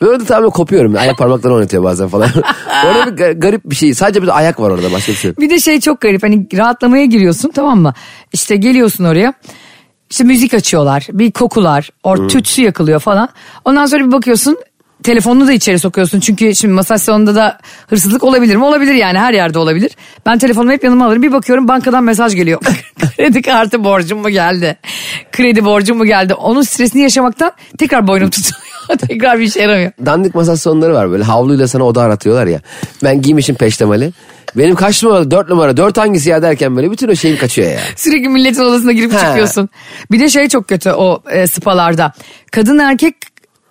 Böyle de tamamen kopuyorum. Ayak parmaklarını oynatıyor bazen falan. orada bir ga- garip bir şey. Sadece bir ayak var orada başka bir şey. Bir de şey çok garip hani rahatlamaya giriyorsun tamam mı? İşte geliyorsun oraya. işte müzik açıyorlar. Bir kokular. Or tütsü yakılıyor falan. Ondan sonra bir bakıyorsun telefonunu da içeri sokuyorsun. Çünkü şimdi masaj salonunda da hırsızlık olabilir mi? Olabilir yani her yerde olabilir. Ben telefonumu hep yanıma alırım. Bir bakıyorum bankadan mesaj geliyor. Kredi kartı borcum mu geldi? Kredi borcum mu geldi? Onun stresini yaşamaktan tekrar boynum tutuluyor. tekrar bir işe yaramıyor. Dandik masaj salonları var böyle havluyla sana oda aratıyorlar ya. Ben giymişim peştemali. Benim kaç numara? Dört numara. Dört hangisi ya derken böyle bütün o şeyim kaçıyor ya. Sürekli milletin odasına girip Ha. çıkıyorsun. Bir de şey çok kötü o e, spalarda. Kadın erkek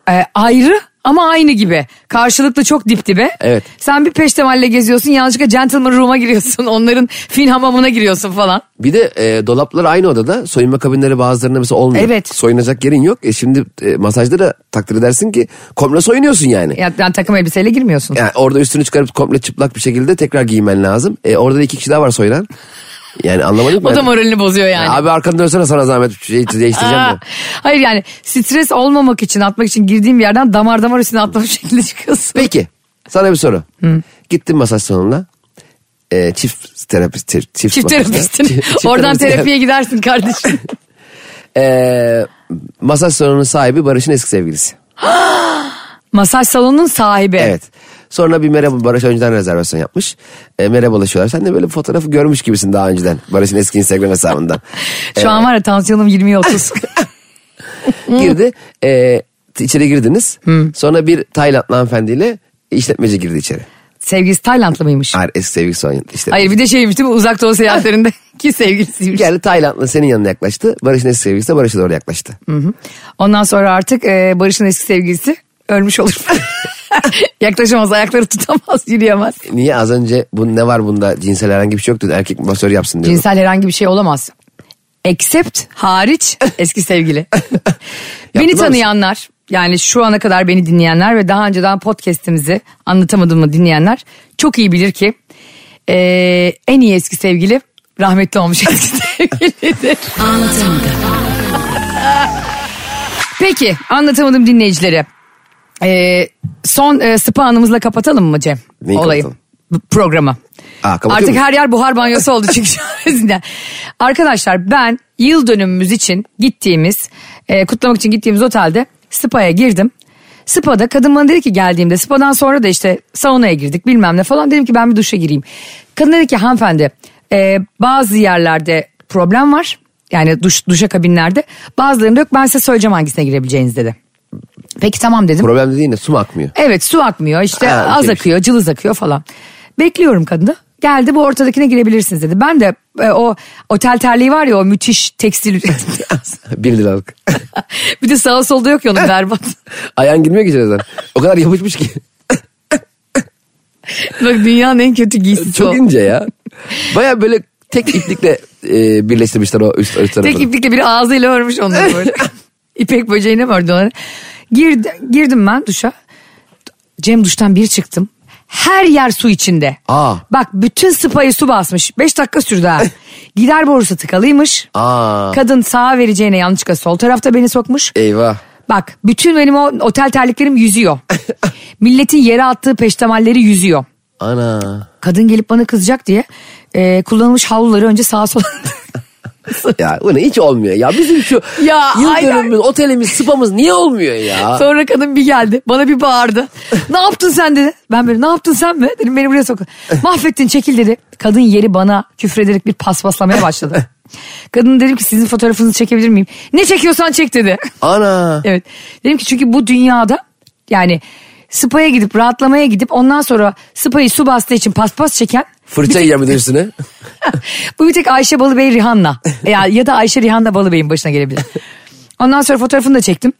e, ayrı ama aynı gibi. Karşılıklı çok dip dibe. Evet. Sen bir peştemalle geziyorsun yanlışlıkla gentleman room'a giriyorsun. Onların fin hamamına giriyorsun falan. Bir de e, dolaplar aynı odada. Soyunma kabinleri bazılarında mesela olmuyor. Evet. Soyunacak yerin yok. E şimdi e, masajda da takdir edersin ki komple soyunuyorsun yani. Ya, yani takım elbiseyle girmiyorsun. Yani orada üstünü çıkarıp komple çıplak bir şekilde tekrar giymen lazım. E, orada da iki kişi daha var soyunan. Yani anlamadım O da moralini bozuyor yani. Abi arkanı dönsene sana zahmet şey değiştireceğim de. hayır yani stres olmamak için atmak için girdiğim yerden damar damar üstüne atlamış şekilde çıkıyorsun. Peki sana bir soru. Gittin masaj salonuna. E, çift terapist. Çift, Çift terapistin. Çift- çift Oradan terapist terapiye gidersin kardeşim. E, masaj salonunun sahibi Barış'ın eski sevgilisi. Masaj salonunun sahibi. Evet. Sonra bir merhaba Barış önceden rezervasyon yapmış. E, merhabalaşıyorlar. Sen de böyle bir fotoğrafı görmüş gibisin daha önceden. Barış'ın eski Instagram hesabından. Şu an var ya tansiyonum 20'ye 30. Girdi. E, içeri girdiniz. Sonra bir Taylandlı hanımefendiyle işletmeci girdi içeri. Sevgilisi Taylandlı mıymış? Hayır eski sevgilisi o işte. Hayır bir de şeymiş değil mi uzak doğu seyahatlerinde ki sevgilisiymiş. Geldi Taylandlı senin yanına yaklaştı. Barış'ın eski sevgilisi de Barış'a doğru yaklaştı. Ondan sonra artık e, Barış'ın eski sevgilisi ölmüş olur. Yaklaşamaz ayakları tutamaz yürüyemez. Niye az önce bu ne var bunda cinsel herhangi bir şey yoktu. Erkek masör yapsın diyor. Cinsel herhangi bir şey olamaz. Except hariç eski sevgili. beni tanıyanlar yani şu ana kadar beni dinleyenler ve daha önceden podcast'imizi anlatamadığımı dinleyenler çok iyi bilir ki e, en iyi eski sevgili rahmetli olmuş eski sevgilidir. Peki anlatamadım dinleyicilere. E, son e, spa anımızla kapatalım mı Cem? Neyi Olayı. kapatalım? Programı. Aa, Artık muyuz? her yer buhar banyosu oldu çünkü yüzünden. Arkadaşlar ben yıl dönümümüz için gittiğimiz, e, kutlamak için gittiğimiz otelde spa'ya girdim. Spa'da kadın bana dedi ki geldiğimde spa'dan sonra da işte saunaya girdik bilmem ne falan. Dedim ki ben bir duşa gireyim. Kadın dedi ki hanımefendi e, bazı yerlerde problem var. Yani duş, duşa kabinlerde bazılarında yok ben size söyleyeceğim hangisine girebileceğiniz dedi. Peki tamam dedim. Problem dediğin de su akmıyor? Evet su akmıyor işte Ha, az akıyor cılız akıyor falan. Bekliyorum kadını. Geldi bu ortadakine girebilirsiniz dedi. Ben de e, o otel terliği var ya o müthiş tekstil. bir liralık. bir de sağa solda yok ya onun berbat. Ayağın girmiyor ki zaten. O kadar yapışmış ki. Bak dünyanın en kötü giysisi Çok o. ince ya. Baya böyle tek iplikle e, birleştirmişler o üst, üst tarafını. Tek iplikle biri ağzıyla örmüş onları böyle. İpek böceğine mi ördü? Girdi, girdim ben duşa. Cem duştan bir çıktım. Her yer su içinde. Aa. Bak bütün spayı su basmış. Beş dakika sürdü ha. Gider borusu tıkalıymış. Aa. Kadın sağa vereceğine yanlışlıkla sol tarafta beni sokmuş. Eyvah. Bak bütün benim o otel terliklerim yüzüyor. Milletin yere attığı peştemalleri yüzüyor. Ana. Kadın gelip bana kızacak diye e, kullanılmış havluları önce sağa sola... Ya bu ne hiç olmuyor ya. Bizim şu Ya, yıl aynen. dönümümüz, otelimiz, spamız niye olmuyor ya? Sonra kadın bir geldi bana bir bağırdı. ne yaptın sen dedi. Ben böyle ne yaptın sen mi? Dedim beni buraya sokun. Mahvettin çekil dedi. Kadın yeri bana küfrederek bir paspaslamaya başladı. Kadın dedim ki sizin fotoğrafınızı çekebilir miyim? Ne çekiyorsan çek dedi. Ana. Evet. Dedim ki çünkü bu dünyada yani spa'ya gidip rahatlamaya gidip ondan sonra spa'yı su bastığı için paspas çeken Fırça yiyen bir de üstüne. bu bir tek Ayşe Balıbey Rihanna ya, ya da Ayşe Rihanna Balıbey'in başına gelebilir. Ondan sonra fotoğrafını da çektim.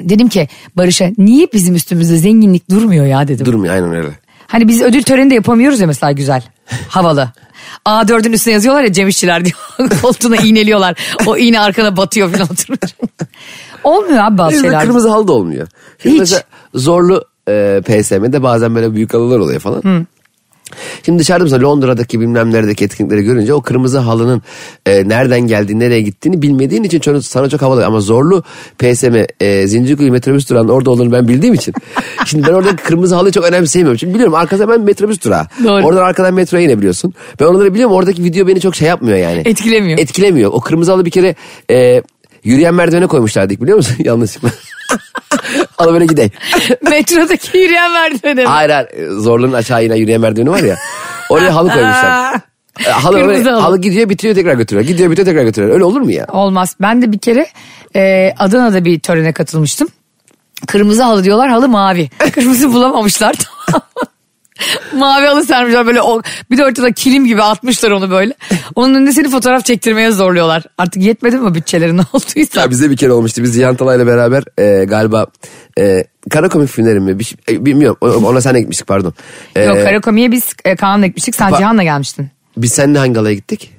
Dedim ki Barış'a niye bizim üstümüzde zenginlik durmuyor ya dedim. Durmuyor aynen öyle. Hani biz ödül töreni de yapamıyoruz ya mesela güzel. Havalı. A4'ün üstüne yazıyorlar ya Cem İşçiler diyor. Koltuğuna iğneliyorlar. O iğne arkana batıyor falan oturmuş. Olmuyor abi bazı şeyler. kırmızı halı da olmuyor. Şimdi Hiç. mesela zorlu e, PSM'de bazen böyle büyük halılar oluyor falan. Şimdi dışarıda mesela Londra'daki bilmem neredeki etkinlikleri görünce o kırmızı halının e, nereden geldiğini nereye gittiğini bilmediğin için çok, sana çok havalı. Ama zorlu PSM e, Zincirkuyu metrobüs durağının orada olduğunu ben bildiğim için. şimdi ben oradaki kırmızı halıyı çok önemseyemiyorum. Çünkü biliyorum arkada ben metrobüs durağı. Doğru. Oradan arkadan metroya inebiliyorsun. Ben onları biliyorum oradaki video beni çok şey yapmıyor yani. Etkilemiyor. Etkilemiyor. O kırmızı halı bir kere e, Yürüyen merdivene koymuşlardı ilk biliyor musun? Yanlışlıkla. Halı böyle gideyim. Metrodaki yürüyen merdivene. Hayır hayır zorluğun aşağı inen yürüyen merdiveni var ya. Oraya halı koymuşlar. E, halı, oraya- halı. gidiyor bitiriyor tekrar götürüyor. Gidiyor bitiriyor tekrar götürüyor. Öyle olur mu ya? Olmaz. Ben de bir kere e, Adana'da bir törene katılmıştım. Kırmızı halı diyorlar halı mavi. Kırmızı bulamamışlar? Mavi halı sermişler böyle o, bir de ortada kilim gibi atmışlar onu böyle. Onun önünde seni fotoğraf çektirmeye zorluyorlar. Artık yetmedi mi bütçeleri ne olduysa. Ya bize bir kere olmuştu. Biz Cihan Talay'la beraber e, galiba e, kara komik filmleri mi? Bir şey- e, bilmiyorum. Ona sen gitmiştik pardon. E, Yok Karakomi'ye biz e, Kaan'la gitmiştik. Sen Cihan'la gelmiştin. Biz seninle hangi galaya gittik?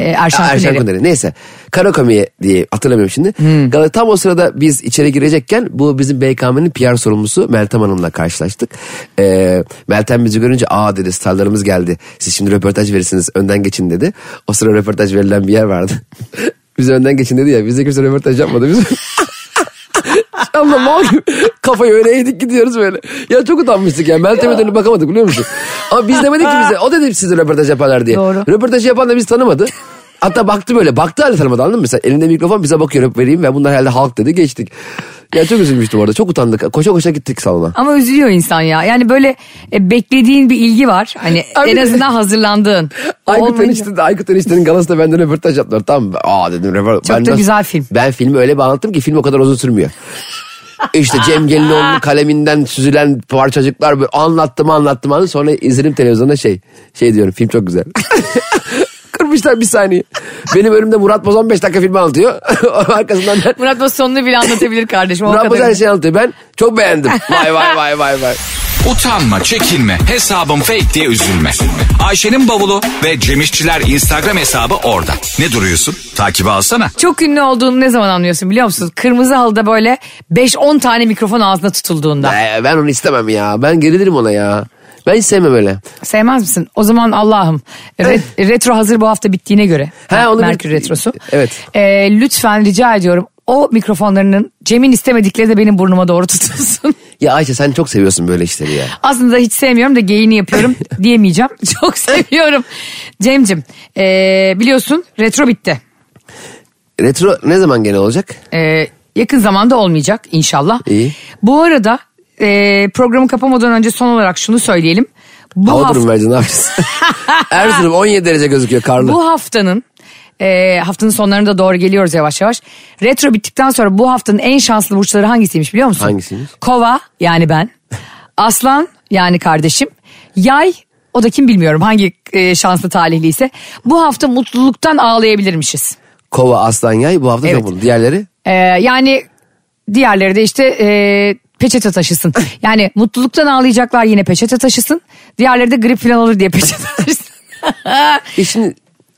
E, Erşen, Aa, Erşen Kuneri. Neyse. Karakomi'ye diye hatırlamıyorum şimdi. Hmm. Tam o sırada biz içeri girecekken bu bizim BKM'nin PR sorumlusu Meltem Hanım'la karşılaştık. Ee, Meltem bizi görünce aa dedi starlarımız geldi. Siz şimdi röportaj verirsiniz önden geçin dedi. O sıra röportaj verilen bir yer vardı. biz önden geçin dedi ya bize kimse röportaj yapmadı. Biz... Abla mal gibi kafayı öyle eğdik gidiyoruz böyle. Ya çok utanmıştık ya. Meltem'e dönüp bakamadık biliyor musun? Ama biz demedik ki bize. O dedi size röportaj yaparlar diye. Doğru. Röportajı yapan da biz tanımadı. Hatta baktı böyle. Baktı halde tanımadı anladın mı? Mesela elinde mikrofon bize bakıyor hep vereyim ve bunlar herhalde halk dedi geçtik. Ya çok üzülmüştüm orada. Çok utandık. Koşa koşa gittik salona. Ama üzülüyor insan ya. Yani böyle e, beklediğin bir ilgi var. Hani Abi- en azından hazırlandığın. Aykut olmayınca- Enişte, Aykut Enişte'nin galasında benden röportaj yaptılar. Tamam aa dedim röportaj. Çok da güzel film. Ben filmi öyle bir anlattım ki film o kadar uzun sürmüyor. İşte Cem Gelinoğlu'nun kaleminden süzülen parçacıklar böyle anlattım anlattım anlattım. Sonra izledim televizyonda şey şey diyorum film çok güzel. Kırmışlar bir saniye. Benim önümde Murat Boz 15 dakika filmi anlatıyor. Arkasından ben Murat Boz sonunu bile anlatabilir kardeşim. Murat Boz her şeyi anlatıyor. Ben çok beğendim. Vay vay vay vay vay. Utanma, çekinme, hesabım fake diye üzülme. Ayşe'nin bavulu ve Cemişçiler Instagram hesabı orada. Ne duruyorsun? Takibi alsana. Çok ünlü olduğunu ne zaman anlıyorsun biliyor musunuz? Kırmızı halıda böyle 5-10 tane mikrofon ağzına tutulduğunda. Ee, ben onu istemem ya. Ben gerilirim ona ya. Ben hiç sevmem öyle. Sevmez misin? O zaman Allah'ım re- retro hazır bu hafta bittiğine göre. Ha, onu bir- Merkür retrosu. Evet. Ee, lütfen rica ediyorum o mikrofonlarının Cem'in istemedikleri de benim burnuma doğru tutulsun. Ya Ayşe sen çok seviyorsun böyle işleri ya. Aslında hiç sevmiyorum da geyini yapıyorum diyemeyeceğim. Çok seviyorum. Cem'cim ee, biliyorsun retro bitti. Retro ne zaman gene olacak? Ee, yakın zamanda olmayacak inşallah. İyi. Bu arada e, programı kapamadan önce son olarak şunu söyleyelim. Bu, Hava hafta, durumu verdi ne yapacağız? Erzurum 17 derece gözüküyor karlı. bu haftanın e, haftanın sonlarında doğru geliyoruz yavaş yavaş. Retro bittikten sonra bu haftanın en şanslı burçları hangisiymiş biliyor musun? Hangisiymiş? Kova yani ben. Aslan yani kardeşim. Yay o da kim bilmiyorum hangi e, şanslı talihliyse. Bu hafta mutluluktan ağlayabilirmişiz. Kova, aslan, yay bu hafta Evet. çok mutlu. Diğerleri? Ee, yani diğerleri de işte e, peçete taşısın. Yani mutluluktan ağlayacaklar yine peçete taşısın. Diğerleri de grip falan olur diye peçete taşısın. E şimdi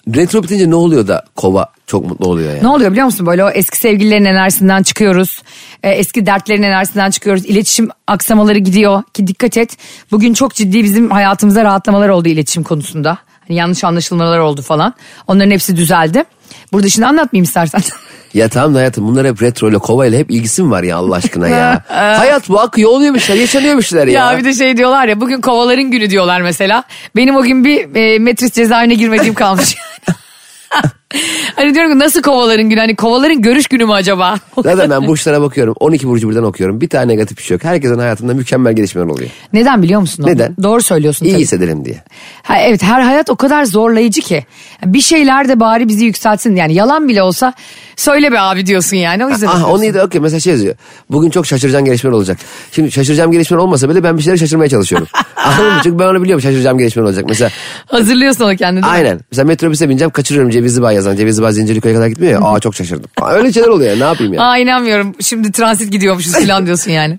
retro bitince ne oluyor da kova çok mutlu oluyor ya? ne oluyor biliyor musun? Böyle o eski sevgililerin enerjisinden çıkıyoruz. Ee, eski dertlerin enerjisinden çıkıyoruz. İletişim aksamaları gidiyor ki dikkat et. Bugün çok ciddi bizim hayatımıza rahatlamalar oldu iletişim konusunda. Hani yanlış anlaşılmalar oldu falan. Onların hepsi düzeldi. Burada şimdi anlatmayayım istersen. Ya tamam da hayatım bunlar hep retro ile kova ile hep ilgisi mi var ya Allah aşkına ya? Hayat bu akıyor oluyor bir şeyler yaşanıyor bir şeyler ya. Ya bir de şey diyorlar ya bugün kovaların günü diyorlar mesela. Benim o gün bir e, metris cezaevine girmediğim kalmış. hani diyorum ki nasıl kovaların günü? Hani kovaların görüş günü mü acaba? Zaten ben burçlara bakıyorum 12 burcu birden okuyorum bir tane negatif bir şey yok. Herkesin hayatında mükemmel gelişmeler oluyor. Neden biliyor musun? onu? Neden? Doğru söylüyorsun İyi tabii. hissedelim diye. Ha, evet her hayat o kadar zorlayıcı ki. Bir şeyler de bari bizi yükseltsin. Yani yalan bile olsa söyle be abi diyorsun yani. O yüzden Ah yapıyorsun. onu iyi de okey mesela şey yazıyor. Bugün çok şaşıracağım gelişmeler olacak. Şimdi şaşıracağım gelişmeler olmasa bile ben bir şeyleri şaşırmaya çalışıyorum. Anladın mı? Çünkü ben onu biliyorum şaşıracağım gelişmeler olacak. Mesela Hazırlıyorsun onu kendini. aynen. Mesela metrobüse bineceğim kaçırıyorum Cevizli Bağ yazan. Cevizli Bağ Zincirlikuyu'ya kadar gitmiyor ya. Aa çok şaşırdım. Öyle şeyler oluyor ya ne yapayım ya. Aa inanmıyorum. Şimdi transit gidiyormuşuz falan diyorsun yani.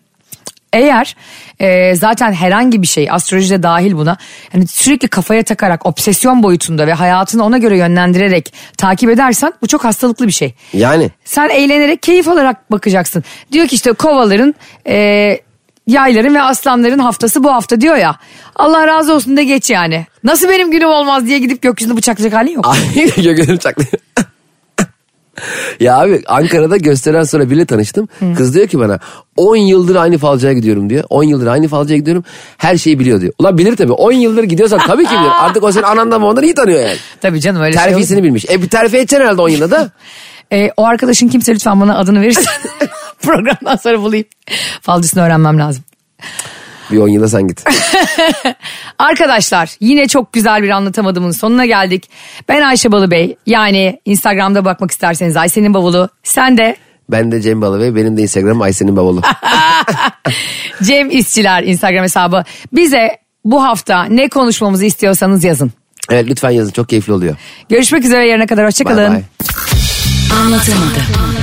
Eğer e, zaten herhangi bir şey astrolojide dahil buna yani sürekli kafaya takarak obsesyon boyutunda ve hayatını ona göre yönlendirerek takip edersen bu çok hastalıklı bir şey. Yani Sen eğlenerek keyif alarak bakacaksın. Diyor ki işte kovaların e, yayların ve aslanların haftası bu hafta diyor ya. Allah razı olsun da geç yani. Nasıl benim günüm olmaz diye gidip gökyüzünde bıçaklayacak halin yok. Gögünüm çaklıyor. ya abi Ankara'da gösteren sonra biriyle tanıştım. Kız diyor ki bana 10 yıldır aynı falcıya gidiyorum diyor. 10 yıldır aynı falcıya gidiyorum. Her şeyi biliyor diyor. Ulan bilir tabii 10 yıldır gidiyorsan tabii ki bilir. Artık o senin anandan babandan iyi tanıyor yani. Tabii canım öyle şey. Terfisini bilmiş. E bir terfi edeceksin herhalde 10 yılda da. Ee, o arkadaşın kimse lütfen bana adını verirsen programdan sonra bulayım. Falcısını öğrenmem lazım. Bir 10 yıla sen git. Arkadaşlar yine çok güzel bir anlatamadığımın sonuna geldik. Ben Ayşe Balıbey yani Instagram'da bakmak isterseniz Ayşe'nin bavulu. Sen de Ben de Cem Balıbey. Benim de Instagram Aysen'in bavulu. Cem İşçiler Instagram hesabı. Bize bu hafta ne konuşmamızı istiyorsanız yazın. evet lütfen yazın çok keyifli oluyor. Görüşmek üzere yarına kadar hoşçakalın. Anlatamadım.